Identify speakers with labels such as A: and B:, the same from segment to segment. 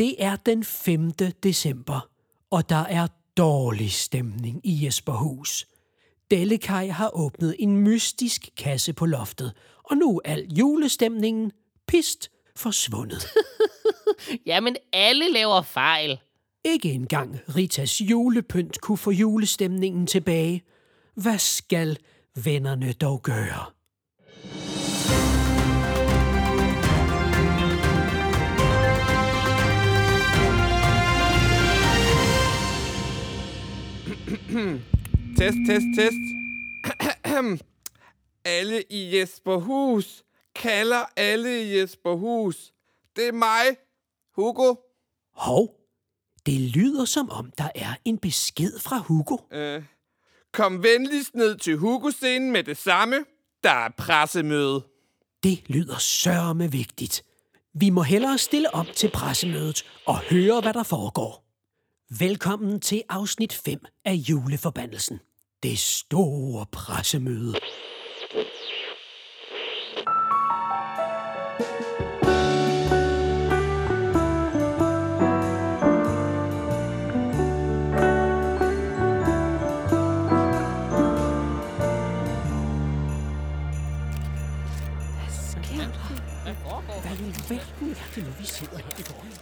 A: Det er den 5. december, og der er dårlig stemning i Jesperhus. Dellekaj har åbnet en mystisk kasse på loftet, og nu er al julestemningen pist forsvundet.
B: Jamen, alle laver fejl.
A: Ikke engang Ritas julepynt kunne få julestemningen tilbage. Hvad skal vennerne dog gøre?
C: Test, test, test. alle i Jesperhus. Kalder alle i Jesperhus. Det er mig, Hugo.
A: Hov, det lyder som om, der er en besked fra Hugo.
C: Øh, kom venligst ned til Hugo-scenen med det samme. Der er pressemøde.
A: Det lyder sørme vigtigt. Vi må hellere stille op til pressemødet og høre, hvad der foregår. Velkommen til afsnit 5 af Juleforbandelsen. Det store pressemøde.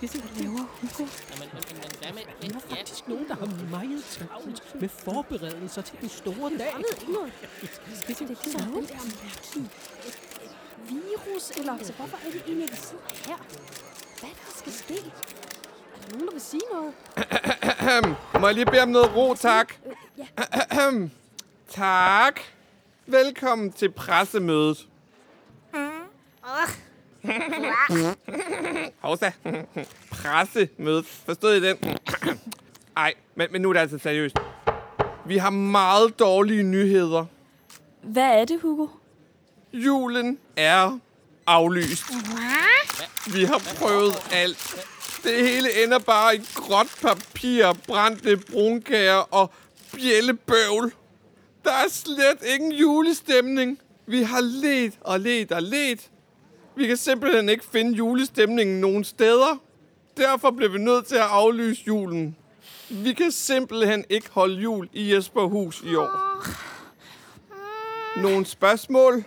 A: Det,
D: laver Hugo.
B: Jamen, men, men, hvad med...
A: Der er
B: Ja,
A: faktisk nogen, der har meget travlt med forberedelser til den store dag.
D: Jeg. Det er det, der den der virus, eller så hvorfor er det egentlig, at vi sidder her? Hvad der skal ske? Er der nogen, der vil sige noget?
C: Må jeg lige bede om noget ro, tak?
D: Ja,
C: Tak. Velkommen til pressemødet. Mm. Oh. Hovsa. Pressemødet. Forstod I den? Ej, men, men nu er det altså seriøst. Vi har meget dårlige nyheder.
D: hvad er det, Hugo?
C: Julen er aflyst. Vi har prøvet alt. Det hele ender bare i gråt papir, brændte brunkager og bjællebøvl. Der er slet ingen julestemning. Vi har let og let og let. Vi kan simpelthen ikke finde julestemningen nogen steder. Derfor bliver vi nødt til at aflyse julen. Vi kan simpelthen ikke holde jul i Jesperhus i år. Nogle spørgsmål?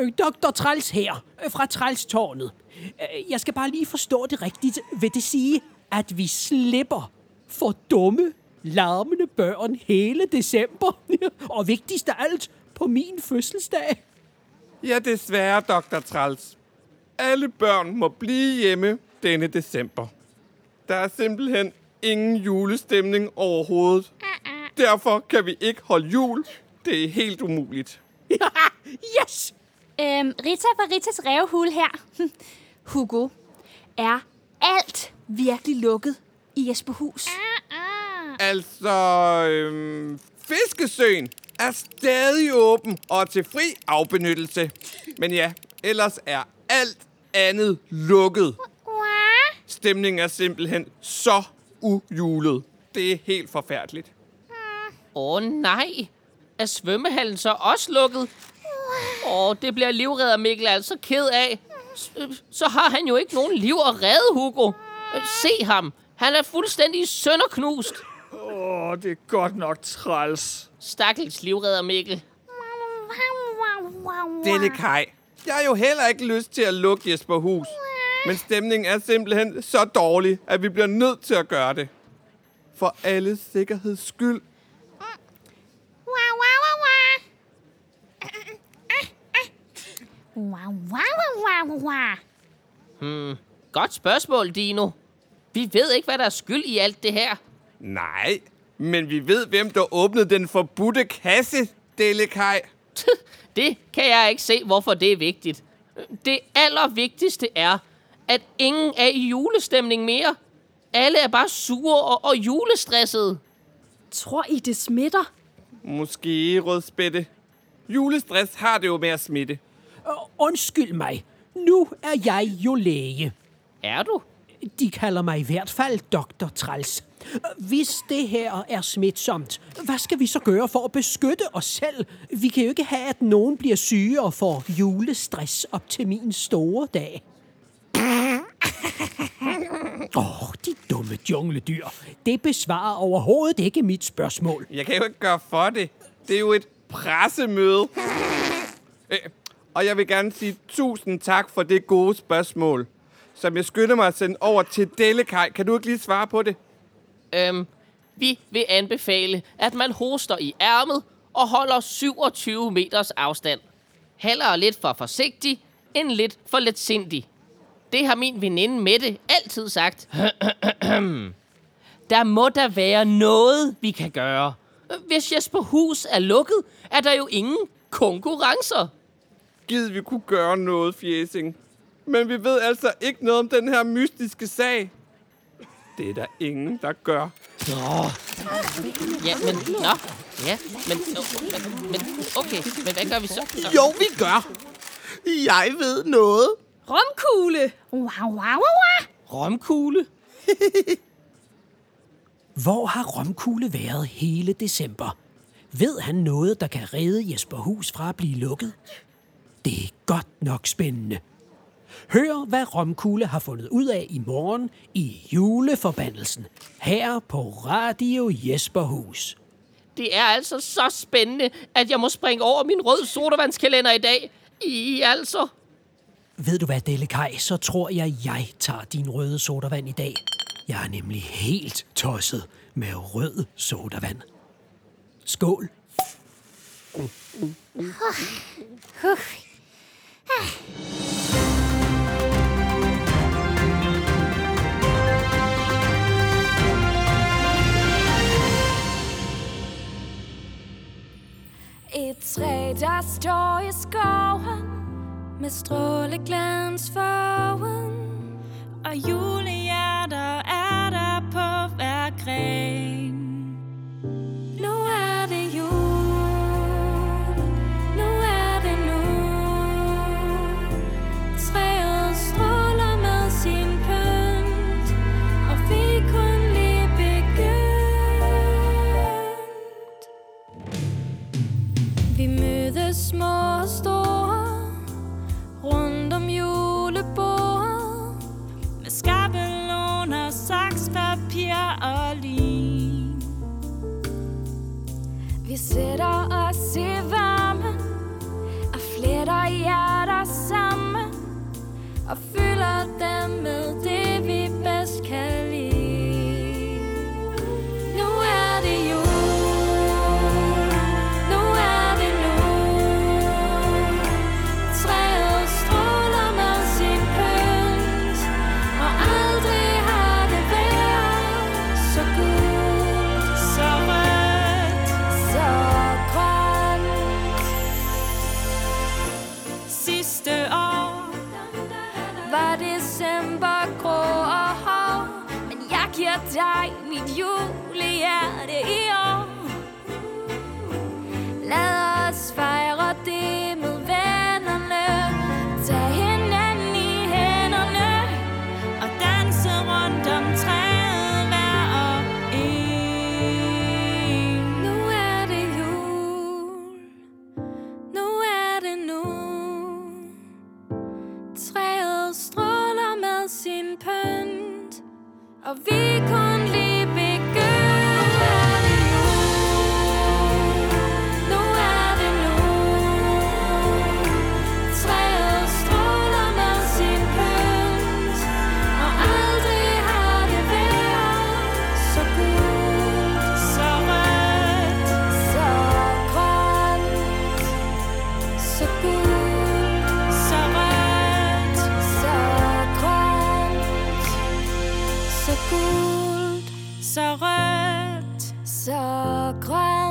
A: Øh, Dr. Træls her, øh, fra Trælstårnet. Øh, Jeg skal bare lige forstå det rigtigt. Vil det sige, at vi slipper for dumme, larmende børn hele december? Og vigtigst af alt, på min fødselsdag?
C: Ja, desværre, Dr. Træls. Alle børn må blive hjemme denne december. Der er simpelthen ingen julestemning overhovedet. Derfor kan vi ikke holde jul. Det er helt umuligt.
A: yes!
E: Øhm, Rita fra Ritas revhul her. Hugo, er alt virkelig lukket i Jesperhus?
C: Altså, øhm, Fiskesøen er stadig åben og til fri afbenyttelse. Men ja, ellers er alt andet lukket. Stemningen er simpelthen så ujulet. Det er helt forfærdeligt.
B: Åh oh, nej. Er svømmehallen så også lukket? Åh, oh, det bliver livredder Mikkel altså ked af. S- øh, Så har han jo ikke nogen liv at redde, Hugo. Øh, Se ham. Han er fuldstændig sønderknust.
F: Åh, det er godt nok træls.
B: Stakkels livredder Mikkel.
C: Delikaj. Jeg har jo heller ikke lyst til at lukke Jesperhus. Men stemningen er simpelthen så dårlig, at vi bliver nødt til at gøre det. For alles sikkerheds skyld.
B: Godt spørgsmål, Dino. Vi ved ikke, hvad der er skyld i alt det her.
C: Nej, men vi ved, hvem der åbnede den forbudte kasse, Delikaj.
B: Det kan jeg ikke se, hvorfor det er vigtigt. Det allervigtigste er, at ingen er i julestemning mere. Alle er bare sure og, og julestressede.
D: Tror I, det smitter?
C: Måske, rødspætte. Julestress har det jo med at smitte.
A: Undskyld mig. Nu er jeg jo læge.
B: Er du?
A: De kalder mig i hvert fald Dr. Træls. Hvis det her er smitsomt, hvad skal vi så gøre for at beskytte os selv? Vi kan jo ikke have, at nogen bliver syge og får julestress op til min store dag. Åh, oh, de dumme jungledyr. Det besvarer overhovedet ikke mit spørgsmål.
C: Jeg kan jo ikke gøre for det. Det er jo et pressemøde. Øh, Og jeg vil gerne sige tusind tak for det gode spørgsmål, som jeg skynder mig at sende over til Dellekaj. Kan du ikke lige svare på det?
B: Øhm, vi vil anbefale, at man hoster i ærmet og holder 27 meters afstand. Heller lidt for forsigtig, end lidt for letsindig. Det har min veninde Mette altid sagt. der må der være noget, vi kan gøre. Hvis Jesper Hus er lukket, er der jo ingen konkurrencer.
C: Gid vi kunne gøre noget, Fjæsing. Men vi ved altså ikke noget om den her mystiske sag. Det er der ingen, der gør.
B: Ja, men... Nå, ja, men... men, okay, men hvad gør vi så? så?
G: Jo, vi gør. Jeg ved noget.
D: Romkugle!
E: Wow, wow, wow, wow.
B: Romkugle?
A: Hvor har Romkugle været hele december? Ved han noget, der kan redde Jesper Hus fra at blive lukket? Det er godt nok spændende. Hør, hvad Romkugle har fundet ud af i morgen i juleforbandelsen. Her på Radio Jesper Hus.
B: Det er altså så spændende, at jeg må springe over min rød sodavandskalender i dag. I altså...
A: Ved du hvad, Dellekaj, så tror jeg, jeg tager din røde sodavand i dag. Jeg er nemlig helt tosset med rød sodavand. Skål.
H: Et træ, der står i skoven Med stråleglans forven Og julen Vi sætter nu. Træet stråler med sin pynt Og vi kommer Så gult, så rødt, så grønt